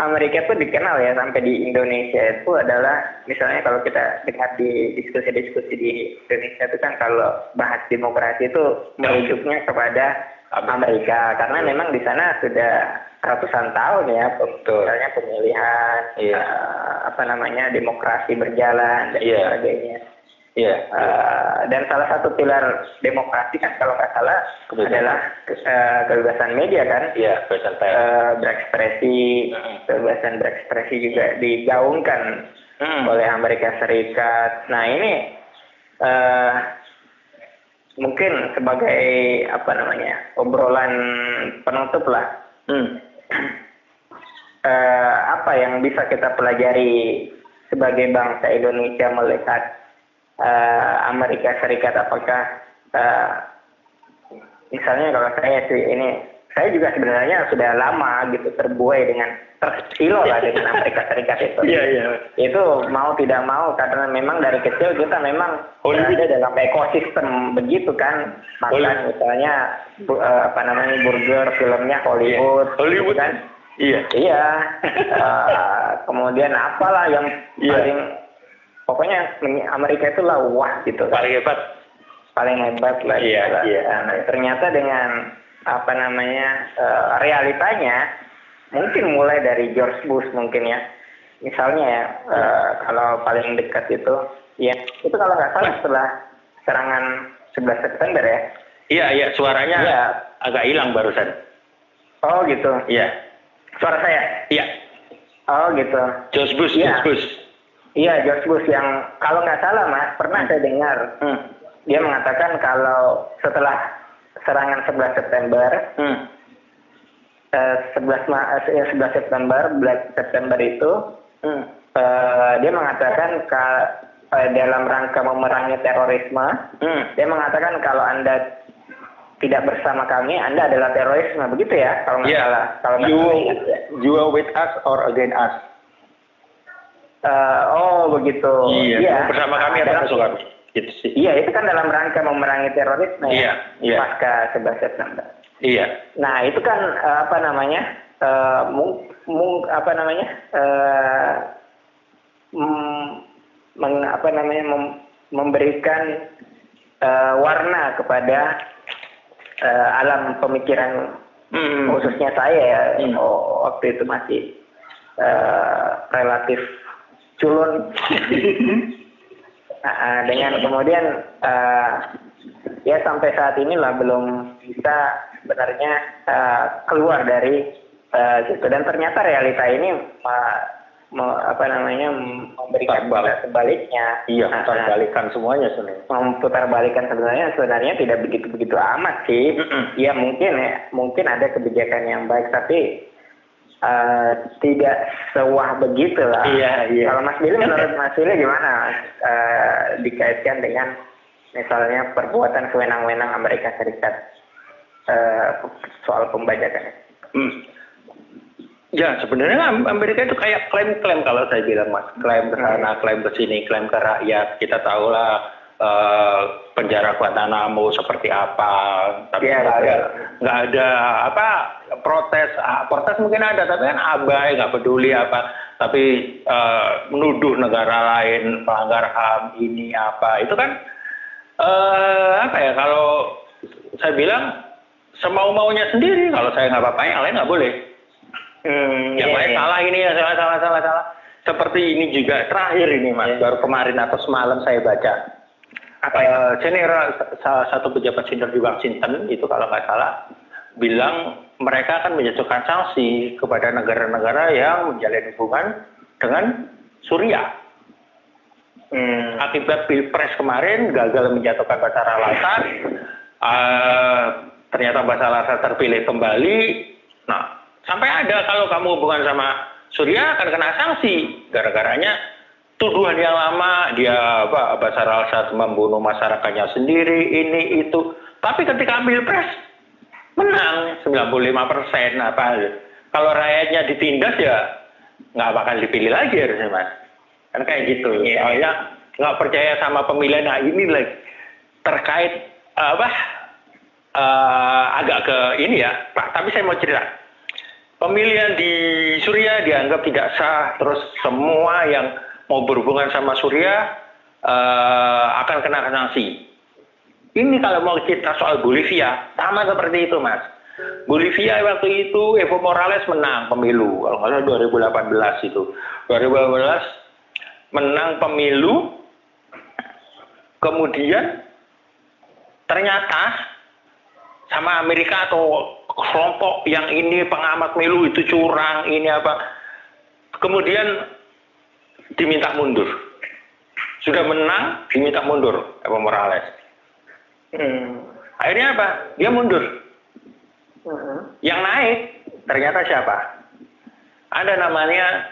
Amerika itu dikenal ya sampai di Indonesia itu adalah misalnya kalau kita dengar di diskusi-diskusi di Indonesia itu kan kalau bahas demokrasi itu merujuknya kepada Amerika karena memang di sana sudah ratusan tahun ya Betul. misalnya pemilihan Iya. eh, apa namanya demokrasi berjalan dan Iya. sebagainya iya Eh, dan salah satu pilar demokrasi kan kalau nggak salah Kebebasan. adalah eh, kebebasan media kan iya kebebasan Eh, berekspresi Mm-mm. kebebasan berekspresi juga digaungkan Hmm. oleh Amerika Serikat nah ini eh mungkin sebagai apa namanya obrolan penutup lah Hmm. Eh, apa yang bisa kita pelajari sebagai bangsa Indonesia melihat uh, Amerika Serikat apakah uh, misalnya kalau saya sih ini saya juga sebenarnya sudah lama gitu terbuai dengan tersilo lah dengan Amerika Serikat itu. Iya iya. Itu mau tidak mau karena memang dari kecil kita memang Hollywood. berada dalam ekosistem begitu kan. Makan Hollywood. misalnya bu- eh, apa namanya burger filmnya Hollywood. Iya. Hollywood. gitu kan. Iya. Iya. Eh, kemudian apalah yang Iya. paling pokoknya Amerika itu lah wah gitu kan Paling hebat. paling hebat lah. Iya, gitu lah. iya. Nah, ternyata dengan apa namanya eh, realitanya mungkin mulai dari George Bush mungkin ya. Misalnya ya eh, kalau paling dekat itu ya itu kalau nggak salah setelah serangan 11 September ya. Iya iya suaranya Iya. agak hilang barusan. Oh gitu. Iya. Suara saya. Iya. Oh gitu. George Bush, Iya. George Bush. Iya George Bush yang kalau nggak salah mas pernah saya dengar Hmm. dia mengatakan kalau setelah serangan 11 September Hmm. eh, 11 Ma- eh, 11 September Black September itu Hmm. eh, dia mengatakan ka- eh, dalam rangka memerangi terorisme Hmm. dia mengatakan kalau anda tidak bersama kami anda adalah terorisme begitu ya kalau nggak Iya. salah kalau nggak You salah ingat ya. you are with us or against us? Eh, oh begitu Iya. Bersama kami atau Dalam- musuh kami? Gitu sih. Iya, itu kan dalam rangka memerangi terorisme Iya, ya, iya. pasca 11 September. Iya. Nah, itu kan eh, apa namanya? eh, mung, mung- apa namanya? eh, mm, meng- apa namanya? mem- memberikan eh, warna kepada eh, alam pemikiran Hmm. khususnya saya ya Hmm. waktu itu masih eh, relatif culun eh, dengan kemudian eh, ya sampai saat inilah belum bisa sebenarnya eh, keluar dari eh, situ dan ternyata realita ini me- apa namanya memberikan Terbalik. sebaliknya Iya, Nah, putar balikan semuanya sebenarnya. memutar balikan sebenarnya sebenarnya tidak begitu begitu amat sih. Ya mungkin ya mungkin ada kebijakan yang baik tapi eh, tidak sewah begitu lah. Iya, iya. Kalau Mas Billy menurut Mas Billy gimana? Eh, dikaitkan dengan misalnya perbuatan sewenang-wenang Amerika Serikat eh, soal pembajakan. Hmm. Ya sebenarnya Am- Amerika itu kayak klaim-klaim kalau saya bilang mas, klaim ke sana, klaim ke sini, klaim ke rakyat. Kita tahulah eh, penjara Guantanamo seperti apa, tapi Iya, nggak ada, betul. nggak ada apa protes, ah, protes mungkin ada, tapi kan abai, nggak peduli apa, tapi eh, menuduh negara lain pelanggar ham ini apa, itu kan eh apa ya kalau saya bilang semau maunya sendiri, kalau saya nggak apa-apa, yang lain nggak boleh Hmm, lain iya. salah ini ya salah salah salah salah seperti ini juga terakhir ini mas Iya. baru kemarin atau semalam saya baca Apa Eh, senior salah satu pejabat senior di Washington itu kalau nggak salah bilang mereka akan menjatuhkan sanksi kepada negara-negara yang menjalin hubungan dengan Suriah Hmm. akibat pilpres kemarin gagal menjatuhkan Bashar al-Assad eh, ternyata Bashar al-Assad terpilih kembali nah sampai ada kalau kamu hubungan sama Suriah akan kena sanksi. Gara-garanya tuduhan yang lama dia apa Bashar al-Assad membunuh masyarakatnya sendiri ini itu. Tapi ketika pilpres menang 95 persen apa. Kalau rakyatnya ditindas ya nggak bakal dipilih lagi harusnya mas. Kan kayak gitu. Iya. soalnya nggak percaya sama pemilihan nah ini lagi terkait apa eh, agak ke ini ya. Pak tapi saya mau cerita pemilihan di Suriah dianggap tidak sah. Terus semua yang mau berhubungan sama Suriah eh, akan kena sanksi. Ini kalau mau cerita soal Bolivia sama seperti itu mas. Bolivia waktu itu Evo Morales menang pemilu. Kalau nggak salah 2018 itu. 2018 menang pemilu. Kemudian ternyata sama Amerika atau kelompok yang ini pengamat pemilu itu curang ini apa kemudian diminta mundur sudah menang diminta mundur Evo Morales Hmm. akhirnya apa dia mundur Hmm. yang naik ternyata siapa ada namanya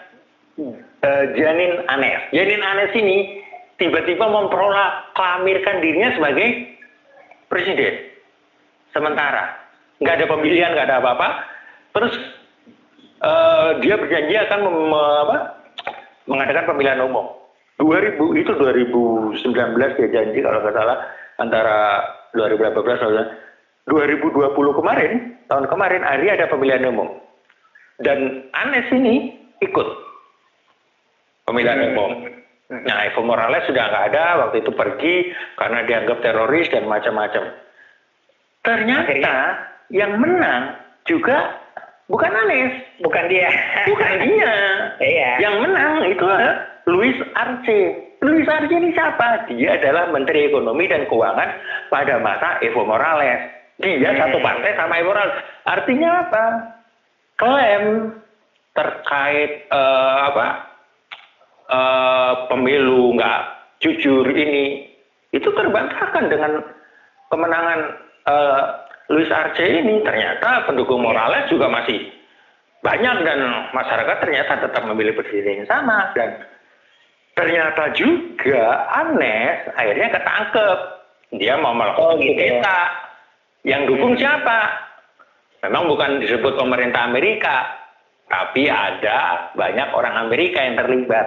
Hmm. eh, Janin Anes Janin Anes ini tiba-tiba memproklamirkan dirinya sebagai presiden. Sementara nggak ada pemilihan, nggak ada apa-apa. Terus uh, dia berjanji akan mem, apa, mengadakan pemilihan umum. 2000 itu 2019 dia janji kalau nggak salah antara 2018 2020 kemarin tahun kemarin hari ada pemilihan umum dan Anes ini ikut pemilihan hmm. umum. Nah Evo Morales sudah nggak ada waktu itu pergi karena dianggap teroris dan macam-macam. Ternyata yang menang juga bukan Anies, bukan dia, bukan dia. Iya. Yang menang itu Luis Arce. Luis Arce ini siapa? Dia adalah Menteri Ekonomi dan Keuangan pada masa Evo Morales. Dia hmm. satu partai sama Evo Morales. Artinya apa? Klaim terkait uh, apa uh, pemilu nggak jujur ini itu terbantahkan dengan kemenangan uh, Luis Arce ini ternyata pendukung Morales juga masih banyak dan masyarakat ternyata tetap memilih presiden yang sama dan ternyata juga Anes akhirnya ketangkep. Dia mau melakukan oh, gitu kita ya. yang dukung siapa? Memang bukan disebut pemerintah Amerika tapi ada banyak orang Amerika yang terlibat.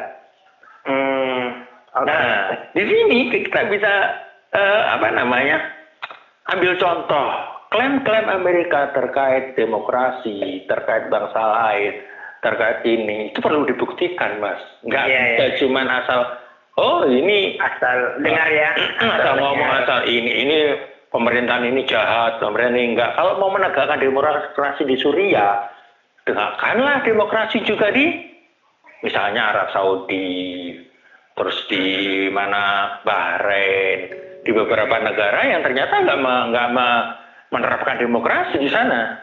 Hmm, okay. nah di sini kita bisa uh, apa namanya ambil contoh klaim-klaim Amerika terkait demokrasi, terkait bangsa lain, terkait ini itu perlu dibuktikan, Mas. Nggak yeah, yeah. cuma asal oh ini asal dengar ya, asal ngomong asal ini ini pemerintahan ini jahat, pemerintahan ini enggak. Kalau mau menegakkan demokrasi di Suriah, tegakkanlah demokrasi juga di misalnya Arab Saudi, terus di mana Bahrain, di beberapa negara yang ternyata nggak nggak menerapkan demokrasi di sana.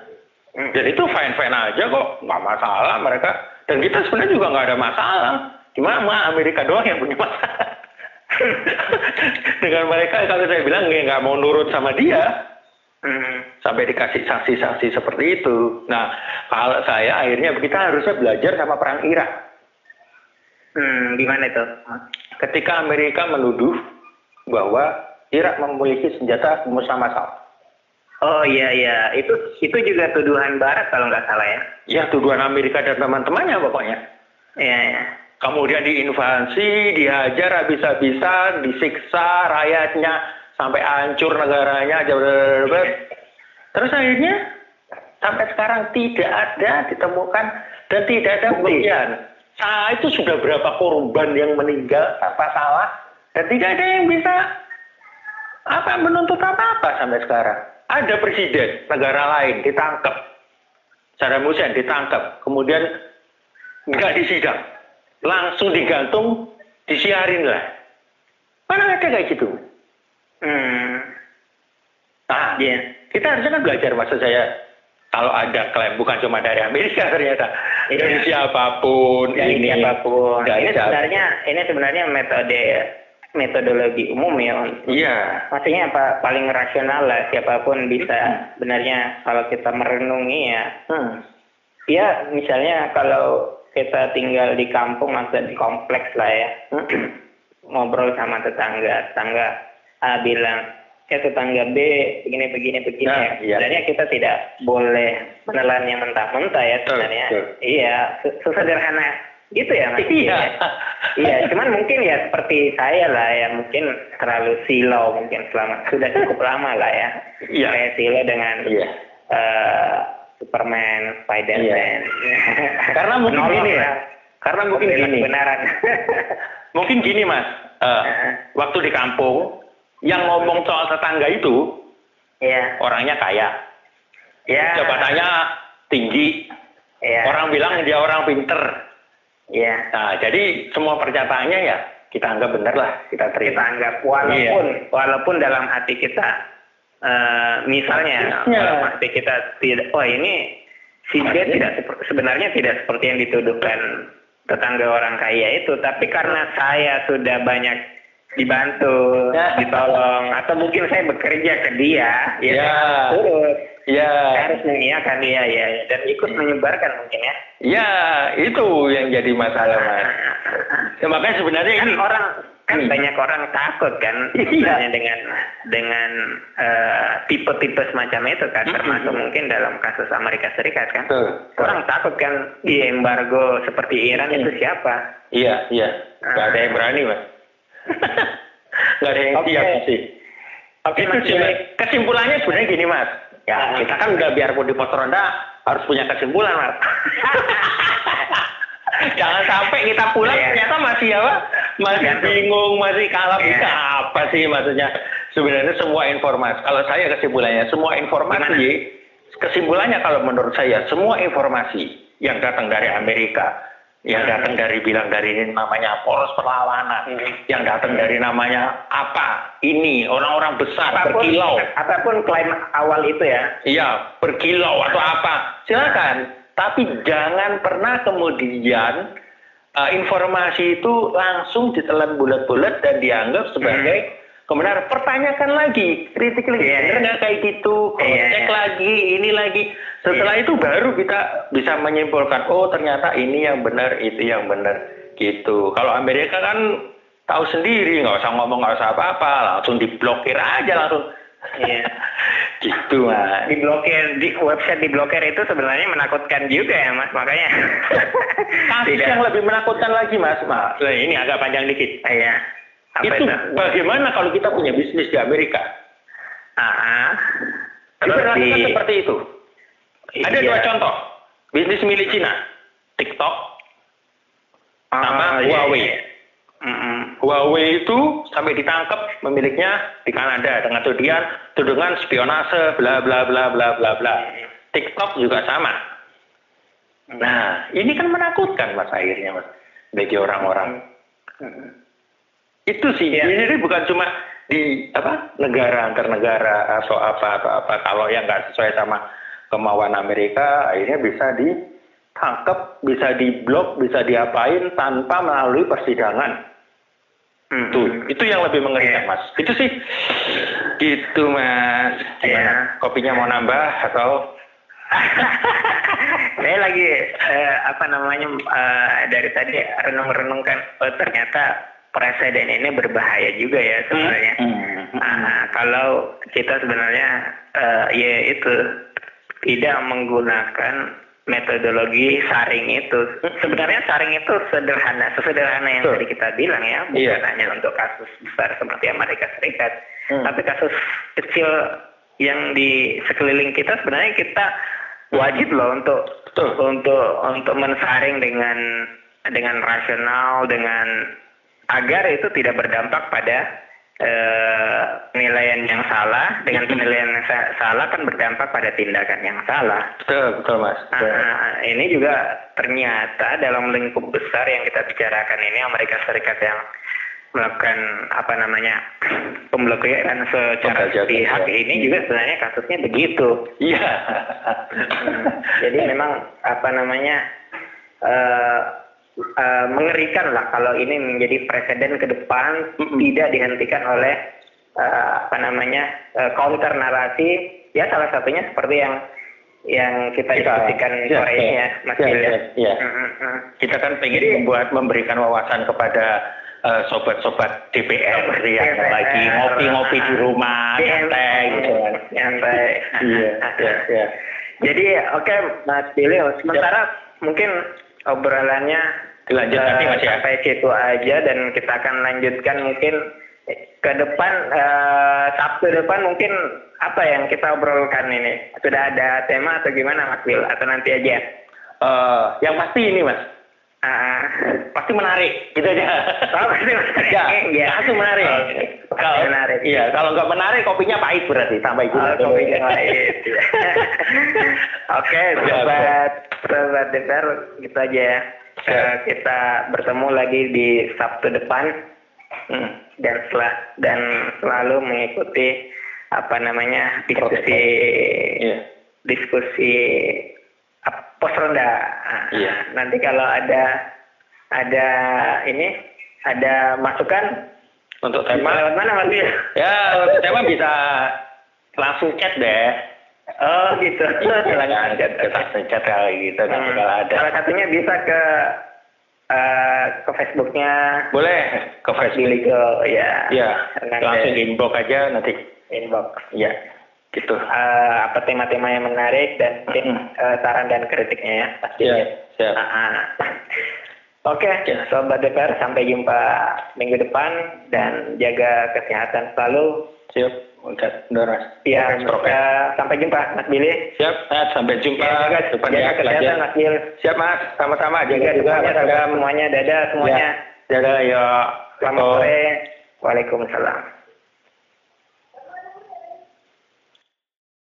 Jadi itu fine-fine aja kok, nggak masalah mereka. Dan kita sebenarnya juga nggak ada masalah. Cuma Amerika doang yang punya masalah. Dengan mereka kalau saya bilang nggak mau nurut sama dia, sampai dikasih sanksi-sanksi seperti itu. Nah, kalau saya akhirnya kita harusnya belajar sama perang Irak. Hmm, gimana itu? Ketika Amerika menuduh bahwa Irak memiliki senjata musnah massal. Oh iya iya, itu itu juga tuduhan Barat kalau nggak salah ya? Ya tuduhan Amerika dan teman-temannya pokoknya. Iya iya. Kemudian diinvasi, dihajar habis-habisan, disiksa rakyatnya sampai hancur negaranya, terus akhirnya sampai sekarang tidak ada ditemukan dan tidak ada pembuktian. Nah itu sudah berapa korban yang meninggal tanpa salah dan tidak ada yang bisa apa menuntut apa-apa sampai sekarang ada presiden negara lain ditangkap, Saddam Hussein ditangkap, kemudian nggak disidang, langsung digantung, disiarin lah. Mana ada kayak gitu? Hmm. Nah, yeah. kita harusnya kan belajar maksud saya kalau ada klaim bukan cuma dari Amerika ternyata yeah. dari siapa pun dari ini siapa pun. Ini sebenarnya ini sebenarnya metode metodologi umum ya. Iya. Maksudnya apa paling rasional lah siapa pun bisa benarnya kalau kita merenungi ya. Hmm. Ya misalnya kalau kita tinggal di kampung atau di kompleks lah ya. Ngobrol sama tetangga, tetangga A bilang ya tetangga B begini begini begini nah, ya. Iya. Sebenarnya kita tidak boleh menelan yang mentah-mentah ya sebenarnya. Iya, sesederhana gitu ya mas? Iya. Iya cuman mungkin ya seperti saya lah ya mungkin terlalu silau mungkin selama sudah cukup lama lah ya. Iya. Kayak silau dengan iya. uh, Superman Spiderman. Iya. karena mungkin Menolong gini ya. Karena mungkin gini. benaran mungkin gini mas. Uh, waktu di kampung yang ngomong soal tetangga itu iya. orangnya kaya. Ya. jabatannya tinggi. Ya. orang bilang dia orang pinter Iya. Nah, jadi semua pernyataannya ya kita anggap benar lah, kita terima. Kita anggap walaupun iya. walaupun dalam hati kita uh, misalnya Harusnya. dalam hati kita tidak oh ini si dia tidak sebenarnya tidak seperti yang dituduhkan tetangga orang kaya itu, tapi karena saya sudah banyak dibantu, ya. ditolong, atau mungkin saya bekerja ke dia, ya, ya. turut. Ya. harus mengiyakan dia, ya, ya, dan ikut menyebarkan mungkin ya. Ya, itu yang jadi masalah, Mas. Ya, makanya sebenarnya kan ini orang kan Hmm. banyak orang takut kan Iya. dengan dengan eh, tipe-tipe semacam itu kan Hmm. termasuk mungkin dalam kasus Amerika Serikat kan Betul. orang takut kan di embargo seperti Iran Hmm. itu siapa Iya, iya. Nggak ada yang berani, Mas. Nggak ada yang Oke. siap sih. oke itu sih, Billy. Mas. kesimpulannya sebenarnya gini, Mas. Ya, kita kan udah biarpun di pos ronda harus punya kesimpulan, Mas. Jangan sampai kita pulang Iya. ternyata masih apa? Masih bingung, masih kalap. Iya. Ini apa sih maksudnya? Sebenarnya semua informasi. Kalau saya kesimpulannya semua informasi kesimpulannya kalau menurut saya semua informasi yang datang dari Amerika, yang Hmm. datang dari bilang dari ini namanya poros perlawanan, Hmm. yang datang dari namanya apa? Ini orang-orang besar apa pun berkilau. apa pun klaim awal itu ya Iya, berkilau atau apa. Silakan. Tapi jangan pernah kemudian uh, informasi itu langsung ditelan bulat-bulat dan dianggap sebagai kebenaran. Pertanyakan lagi, kritik lagi. Iya, Benar nggak kayak gitu? Iya, Cek lagi, ini lagi. Setelah itu baru kita bisa menyimpulkan, oh ternyata ini yang benar, itu yang benar. Gitu. Kalau Amerika kan tahu sendiri, nggak usah ngomong, nggak usah apa-apa, langsung diblokir aja langsung. Iya. gitu mas. diblokir di website diblokir itu sebenarnya menakutkan juga ya mas makanya Kasus Tidak. yang lebih menakutkan lagi mas, mas. Nah, ini agak panjang dikit. iya apa itu itu, bagaimana kalau kita punya bisnis di Amerika? Ah, ah. Diperlakukan di- seperti itu. Ada Iya. dua contoh. Bisnis milik Cina, TikTok, Ah, sama iya, Huawei. iya. Mm-mm. Huawei itu sampai ditangkap pemiliknya di Kanada dengan tudingan tudingan spionase bla bla bla bla bla bla. TikTok juga sama. Nah, ini kan menakutkan mas akhirnya mas bagi orang-orang. Itu sih. Iya. Jadi bukan cuma di apa negara antar negara atau apa atau apa. Kalau yang nggak sesuai sama kemauan Amerika, akhirnya bisa ditangkap, bisa diblok, bisa diapain tanpa melalui persidangan. Mm-mm. Tuh, itu yang lebih mengerikan, Iya. Mas. Itu sih. Gitu, Mas. Gimana? Iya. Kopinya mau nambah atau saya lagi eh, apa namanya eh, dari tadi renung-renungkan oh, ternyata presiden ini berbahaya juga ya sebenarnya. Hmm. Ah, kalau kita sebenarnya eh, ya itu tidak menggunakan metodologi saring itu. Sebenarnya saring itu sederhana, sesederhana yang Betul. tadi kita bilang ya, bukan Iya. hanya untuk kasus besar seperti Amerika Serikat, Hmm. tapi kasus kecil yang di sekeliling kita sebenarnya kita wajib loh untuk Betul. untuk untuk mensaring dengan dengan rasional dengan agar itu tidak berdampak pada eh, penilaian yang salah dengan penilaian yang sa- salah kan berdampak pada tindakan yang salah. Betul, betul, Mas. Betul. Ah, ini juga ternyata dalam lingkup besar yang kita bicarakan ini Amerika Serikat yang melakukan apa namanya pemblokiran secara pihak ya. ini juga sebenarnya kasusnya begitu. Iya. Hmm, Jadi memang apa namanya eh, eh, mengerikan lah kalau ini menjadi presiden ke depan Mm-mm. tidak dihentikan oleh eh, apa namanya eh, counter narasi ya salah satunya seperti yang yang kita Kita- diskusikan ya, sore ini ya, ya Mas ya, ya. ya, ya. Mm, mm, mm. Kita kan pengen membuat memberikan wawasan kepada sobat-sobat DPR Sobat yang DPR. lagi ngopi-ngopi di rumah, santai gitu kan. Santai. Iya, iya, iya. Jadi oke Mas Billy, sementara mungkin obrolannya Dilanjut nanti, eh, Mas, ya. sampai situ aja dan kita akan lanjutkan mungkin ke depan eh, Sabtu depan mungkin apa yang kita obrolkan ini sudah ada tema atau gimana Mas Bil atau nanti aja? Eh, yang pasti ini, Mas. Ah, Pasti menarik, gitu aja. Oh, pasti menarik. Ya, Iya. pasti menarik. Oke, pasti Kalau menarik. Iya, kalau nggak menarik kopinya pahit berarti sampai Oh, gula dulu. kopi yang lain. Oke, Ya, sobat sobat DPR gitu aja ya. Ya. Eh, kita bertemu lagi di Sabtu depan Hmm. dan setelah dan selalu mengikuti apa namanya diskusi Iya. diskusi pos ronda. Nah, Iya. Nanti kalau ada ada ini ada masukan Untuk tema, lewat mana Mas ya untuk tema bisa langsung chat deh. Oh gitu. Silakan chat kali gitu nanti Hmm. kalau ada. Salah satunya bisa ke uh, ke Facebooknya boleh ke Facebook Legal ya ya langsung inbox aja nanti inbox ya gitu uh, apa tema-tema yang menarik dan mungkin uh, saran dan kritiknya ya pasti ya siap. Uh -huh. Oke, okay, ya. Sobat DPR, sampai jumpa minggu depan dan jaga kesehatan selalu. Siap, udah, udah mas. Iya, ya, sampai jumpa Mas Billy. Siap, Mas, sampai jumpa. Ya, jaga, jaga kesehatan Mas Billy. Siap Mas, sama-sama. Jaga, juga, semuanya, semuanya, dadah semuanya. Ya, dadah, ya. Selamat sore. Waalaikumsalam.